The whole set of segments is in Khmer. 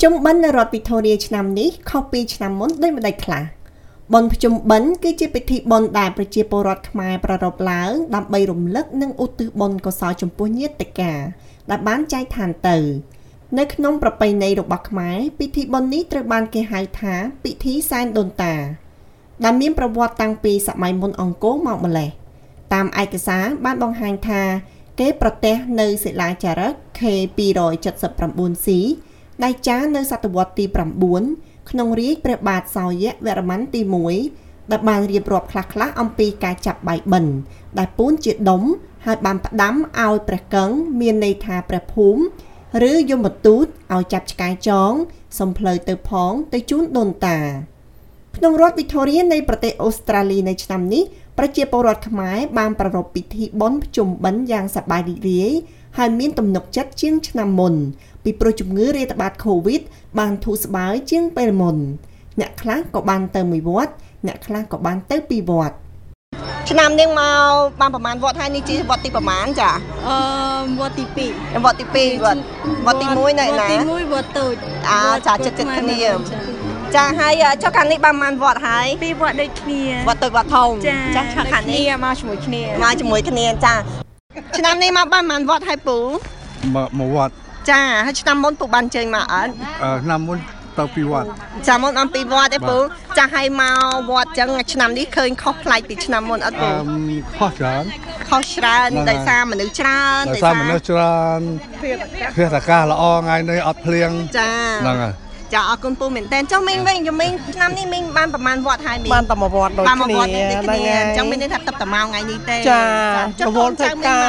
ភ្ជុំបិណ្ឌនៅរដ្ឋវីតូរីឆ្នាំនេះខុសពីឆ្នាំមុនដូចម្ដេចខ្លះបុណ្យភ្ជុំបិណ្ឌគឺជាពិធីបុណ្យដែលប្រជាពលរដ្ឋខ្មែរប្រារព្ធឡើងដើម្បីរំលឹកនិងឧទ្ទិសបុណ្យកុសលចំពោះញាតិកាដែលបានចែកឋានទៅ នៅក្នុងប្រពៃណីរបស់ខ្មែរពិធីបុណ្យនេះត្រូវបានគេហៅថាពិធីសែនដូនតា ដែលមានប្រវត្តិតាំងពីសម័យមុនអង្គរមកម្លេះតាមឯកសារបានបង្ហាញថា គេប្រទះនៅសិលាចារឹក K279C ដែលចារនៅសតវត្សទី9ក្នុងរាជព្រះបាទសោយវរ្ម័នទី1ដែលបានរៀបរាប់ខ្លះៗអំពីការចាប់បាយបិណ្ឌដែលពូនជាដុំហើយបានផ្ដាំឲ្យព្រះកឹងមានន័យថាព្រះភូមិឬយមទូតឲ្យចាប់ឆ្កែចងសំផ្លូវទៅផងទៅជូនដូនតាក្នុងរដ្ឋវីតូរីនៃប្រទេសអូស្ត្រាលីនៅឆ្នាំនេះប្រជាពលរដ្ឋខ្មែរបានប្រារព្ធពិធីបុណ្យភ្ជុំបិណ្ឌយ៉ាងសប្បាយរីករាយ ហើយមានទំនុកចិត្តជាងឆ្នាំមុន ពីព្រោះជំងឺរាតត្បាត COVID បានធូរស្បើយជាងពេលមុន អ្នកខ្លះក៏បានទៅមួយវត្តអ្នកខ្លះក៏បានទៅពីរវត្តឆ្នាំនេះមកបានប្រហែលវត្តហើយនេះជាវត្តទីប្រហែលចាអឺវត្តទី2វត្តទី2វត្តវត្តទី1នៅណាវត្តទី1វត្តតូចអើចាចិត្តចិត្តគ្នាចាហើយចុះខាងនេះបានប៉ុន្មានវត្តហើយពីរវត្តដូចគ្នាវត្តតូចវត្តធំចាខាងនេះមកជាមួយគ្នាមកជាមួយគ្នាចា ឆ្នាំនេះមកបានប៉ុន្មានវត្តហើយពូមកវត្តចាហើយឆ្នាំមុនពូបានចេញមកអត់ឆ្នាំមុនទៅពីវត្តចាំមុនអំពីវត្តឯពូចាស់ឲ្យមកវត្តចឹងឆ្នាំនេះឃើញខុសប្លែកពីឆ្នាំមុនអត់ពូខុសច្រើនខុសច្រើនដោយសារមនុស្សច្រើនដោយសារមនុស្សច្រើនភាសាកាសល្អថ្ងៃនេះអត់ភ្លៀងចាហ្នឹងហើយ ចាអរគុណពូមែនតើចុះមីងវិញយមីងឆ្នាំនេះមីងបានប្រហែលវត្តហើយមីងបានតែមួយវត្តដូចគ្នាបានមួយវត្តនេះគ្នាអញ្ចឹងមានន័យថាទឹកតាម៉ោថ្ងៃនេះទេចារវល់ធ្វើការ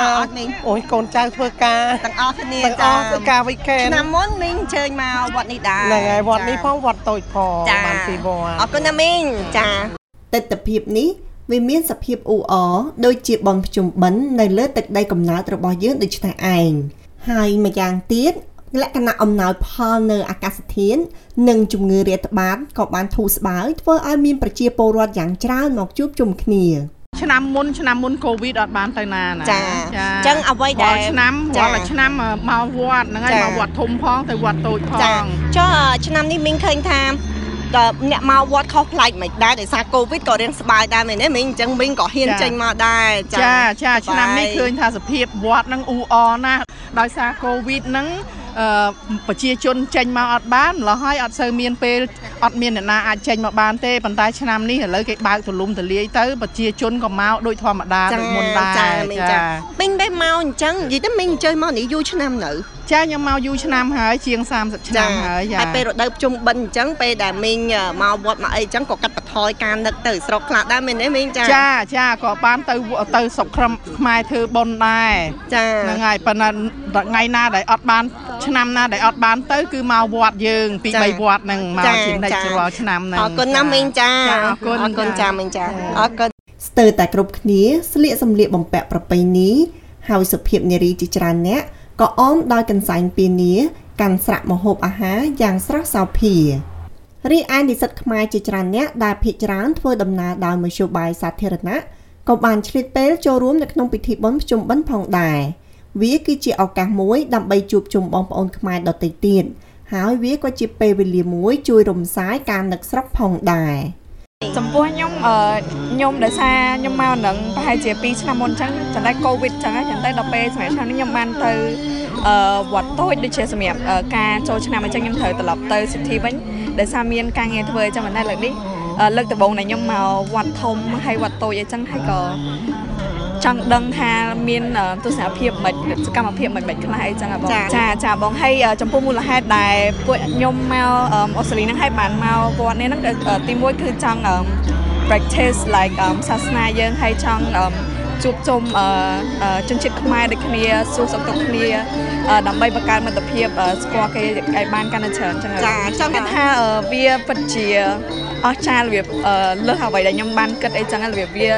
អូយកូនចៅធ្វើការទាំងអស់គ្នាទាំងអស់ធ្វើការវិកេនឆ្នាំមុនមីងអញ្ជើញមកវត្តនេះដែរហ្នឹងហើយវត្តនេះផងវត្តតូចផងបានពីរវត្តអរគុណណាមីងចាទិដ្ឋភាពនេះវាមានសភាពអ៊ូអរដូចជាបនភ្ជុំបិណ្ឌនៅលើទឹកដីកំណើតរបស់យើងដូចនេះឯងហើយម្យ៉ាងទៀត លក្ខណៈអំណោយផលនៅអាកាសធាតុនិងជំងឺរាតត្បាតក៏បានធូរស្បើយធ្វើឲ្យមានប្រជាពលរដ្ឋយ៉ាងច្រើនមកជួបជុំគ្នាឆ្នាំមុនឆ្នាំមុនកូវីដអត់បានទៅណាណាចាអញ្ចឹងអ្វីដែលឆ្នាំរាល់ឆ្នាំមកវត្តហ្នឹងហើយមកវត្តធំផងទៅវត្តតូចផងចុះឆ្នាំនេះមីងឃើញថាតើអ្នកមកវត្តខុសប្លែកមិនដែរដោយសារកូវីដក៏រៀងស្បើយដែរមែនទេមីងអញ្ចឹងមីងក៏ហ៊ានចេញមកដែរចាចាឆ្នាំនេះឃើញថាសភាពវត្តហ្នឹងអ៊ូអរណាស់ដោយសារកូវីដហ្នឹង ប្រជាជនចេញមកអត់បានម្ល៉េះហើយអត់សូវមានពេលអត់មានអ្នកណាអាចចេញមកបានទេប៉ុន្តែឆ្នាំនេះឥឡូវគេបើកទូលំទូលាយទៅប្រជាជនក៏មកដូចធម្មតាដូចមុនដែរចាមីងដែរមកអញ្ចឹងនិយាយទៅមីងអញ្ជើញមកនេះយូរឆ្នាំនៅចាខ្ញុំមកយូរឆ្នាំហើយជាង30ឆ្នាំហើយចាហើយពេលរដូវភ្ជុំបិណ្ឌអញ្ចឹងពេលដែលមីងមកវត្តមកអីអញ្ចឹងក៏កាត់បន្ថយការនឹកទៅស្រុកខ្លះដែរមែនទេមីងចាចាចាក៏បានទៅទៅស្រុកខ្មែរធ្វើបុណ្យដែរចាហ្នឹងហើយប៉ុន្តែថ្ងៃណាដែលអត់បាន ឆ្នាំណាដែលអត់បានទៅគឺមកវត្តយើង ពី3វត្តហ្នឹងមកជានិច្ចរាល់ឆ្នាំហ្នឹងអរគុណណាមីងចាអរគុណអរគុណចាមីងចាអរគុណស្ទើរតែគ្រប់គ្នាស្លៀកសម្លៀកបំពាក់ប្រពៃណីហើយសុភាពនារីជាច្រើនអ្នកក៏អមដោយកន្សែងពានាកាន់ស្រាក់ម្ហូបអាហារយ៉ាងស្រស់សោភារីឯនិស្សិតខ្មែរជាច្រើនអ្នកដែលភ័យច្រើនធ្វើដំណើរដោយមធ្យោបាយសាធារណៈក៏បានឆ្លៀតពេលចូលរួមនៅក្នុងពិធីបុណ្យភ្ជុំបិណ្ឌផងដែរ វាគឺជាឱកាសមួយដើម្បីជួបជុំបងប្អូនខ្មែរដទៃទៀតហើយវាក៏ជាពេលវេលាមួយជួយរំសាយការនឹកស្រុកផងដែរចំពោះខ្ញុំអឺខ្ញុំដោយសារខ្ញុំមកនឹងប្រហែលជា2ឆ្នាំមុនអញ្ចឹងចន្តែកូវីដអញ្ចឹងអញ្ចឹងទៅដល់ពេលសម្រាប់ឆ្នាំនេះខ្ញុំបានទៅអឺវត្តតូចដូចជាសម្រាប់ការចូលឆ្នាំអញ្ចឹងខ្ញុំត្រូវត្រឡប់ទៅសិទ្ធិវិញដោយសារមានការងារធ្វើអញ្ចឹងមិនដែរលើកនេះលើកដំបូងដែលខ្ញុំមកវត្តធំហើយវត្តតូចអញ្ចឹងហើយក៏ ចង់ដឹងថាមានទស្សនវិជ្ជាមិនសកម្មភាពមិនមិនខ្លះអីចឹងបងចាចាបងហើយចំពោះមូលហេតុដែលពួកខ្ញុំមកអូស្ត្រាលីហ្នឹងហើយបានមកវត្តនេះហ្នឹងទីមួយគឺចង់ practice like សាសនាយើងហើយចង់ ជួបជុំជនជាតិខ្មែរដូចគ្នាសួរសុខទុក្ខគ្នាដើម្បីបង្កើនមិត្តភាពស្គាល់គេឲ្យបានកាន់តែច្រើនចឹងចាចង់គិតថាវាពិតជាអស្ចារ្យរបៀបលើសអ្វីដែលខ្ញុំបានគិតអីចឹងរបៀបវា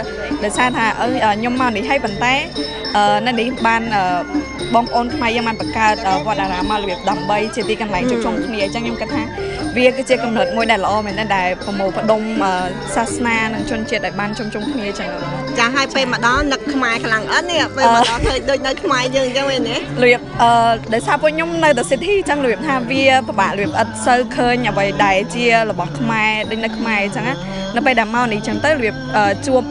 ដោយសារថាខ្ញុំមកនេះហើយប៉ុន្តែនៅនេះបានបងប្អូនខ្មែរយើងបានបង្កើតវត្តអារាមមករបៀបដើម្បីជាទីកន្លែងជួបជុំគ្នាអញ្ចឹងខ្ញុំគិតថាវាគឺជាកំណត់មួយដែលល្អមែនទែនដែលប្រមូលផ្ដុំសាសនានិងជនជាតិឲ្យបានជុំជុំគ្នាចឹង ចាឲ្យពេលម្ដងនឹកខ្មែរខ្លាំងអត់នេះពេលម្ដងឃើញដូចនៅខ្មែរយើងអញ្ចឹងវិញណារបៀបអឺដោយសារពួកខ្ញុំនៅតែ city អញ្ចឹងរបៀបថាវាពិបាករបៀបអត់សូវឃើញអ្វីដែលជារបស់ខ្មែរដូចនៅខ្មែរអញ្ចឹងណានៅពេលដែលមកនេះអញ្ចឹងទៅរបៀបអឺជួប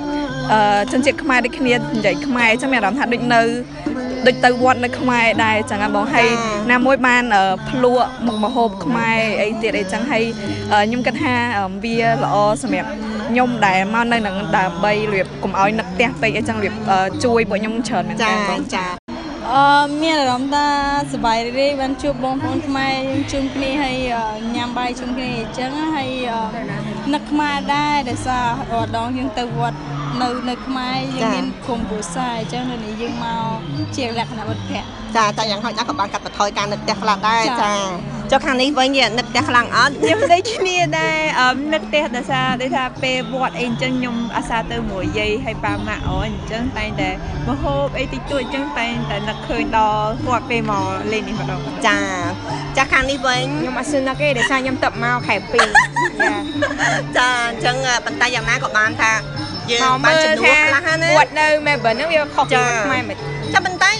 អឺជនជាតិខ្មែរដូចគ្នានិយាយខ្មែរអញ្ចឹងមានអារម្មណ៍ថាដូចនៅដូចទៅវត្តនៅខ្មែរដែរអញ្ចឹងណាបងហើយណាមួយបានអឺភ្លក់មុខម្ហូបខ្មែរអីទៀតអីចឹងហើយអឺខ្ញុំគិតថាអឺវាល្អសម្រាប់ ខ្ញុំដែលមកនៅនឹងដើម្បីរបៀបកុំឲ្យនឹកផ្ទះពេកអីចឹងរបៀបអឺជួយពួកខ្ញុំច្រើនមែនតើចាបងចាអឺមានអារម្មណ៍ថាសប្បាយរីករាយបានជួបបងប្អូនខ្មែរយើងជុំគ្នាហើយអឺញ៉ាំបាយជុំគ្នាអញ្ចឹងហើយអឺនឹកខ្មែរដែរដោយសាររាល់ដងយើងទៅវត្តនៅនៅខ្មែរយើងមានគុំគ្រួសារអញ្ចឹងនៅនេះយើងមកជាលក្ខណៈមិត្តភក្តិចាតែយ៉ាងហោចណាស់ក៏បានកាត់បន្ថយការនឹកផ្ទះខ្លះដែរចា ចាចុះខាងនេះវិញនិយាយនឹកផ្ទះខ្លាំងអត់ខ្ញុំដូចគ្នាដែរអឺនឹកផ្ទះដោយសារដូចថាពេលវត្តអីអញ្ចឹងខ្ញុំអាសាទៅមួយយាយហើយប៉ាម៉ាក់អូនអញ្ចឹងតែងតែមហូបអីតិចតួចអញ្ចឹងតែងតែនឹកឃើញដល់គាត់ពេលមកលេងនេះម្ដងចាចាខាងនេះវិញខ្ញុំអត់សឹងនឹកទេដោយសារខ្ញុំទៅមកខែ2យ៉ាចាអញ្ចឹងប៉ុន្តែយ៉ាងណាក៏បានថាយើងបានចំនួនខ្លះណាវត្តនៅ Melbourne ហ្នឹងវាខុសពីវត្តខ្មែរមិនចាប៉ុន្តែ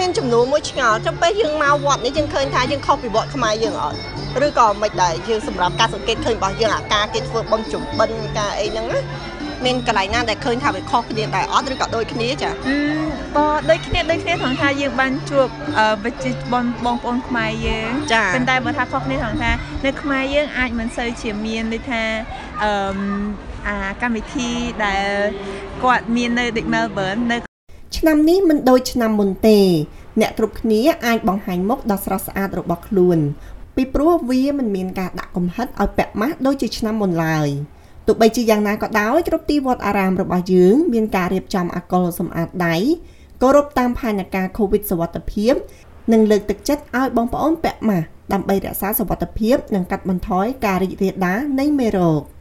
មានចំនួនមួយឆ្ងល់ចាំពេលយើងមកវត្តនេះយើងឃើញថាយើងខុសពីវត្តខ្មែរយើងអត់ឬក៏មិនដែរយើងសម្រាប់ការសង្កេតឃើញរបស់យើងអាការគេធ្វើបុណ្យជំបិណ្ឌការអីហ្នឹងណាមានកន្លែងណាដែលឃើញថាវាខុសគ្នាដែរអត់ឬក៏ដូចគ្នាចាក៏ដូចគ្នាដូចគ្នាថងថាយើងបានជួបអឺវិជ្ជាបងបងប្អូនខ្មែរយើងចាប៉ុន្តែបើថាខុសគ្នាថងថានៅខ្មែរយើងអាចមិនសូវជាមានដូចថាអឺអាកម្មវិធីដែលគាត់មាននៅដូច Melbourne នៅ ឆ្នាំនេះមិនដូចឆ្នាំមុនទេ អ្នកគ្រប់គ្នាអាចបង្ហាញមុខដ៏ស្រស់ស្អាតរបស់ខ្លួន ពីព្រោះវាមិនមានការដាក់កំហិតឲ្យពាក់ម៉ាស់ដូចជាឆ្នាំមុនឡើយទោះបីជាយ៉ាងណាក៏ដោយគ្រប់ទីវត្តអារាមរបស់យើងមានការរៀបចំអកុលសម្អាតដៃគោរពតាមផែនការ COVID សុវត្ថិភាពនិងលើកទឹកចិត្តឲ្យបងប្អូនពាក់ម៉ាស់ដើម្បីរក្សាសុវត្ថិភាព និងកាត់បន្ថយការរីករាលដាលនៃមេរោគ។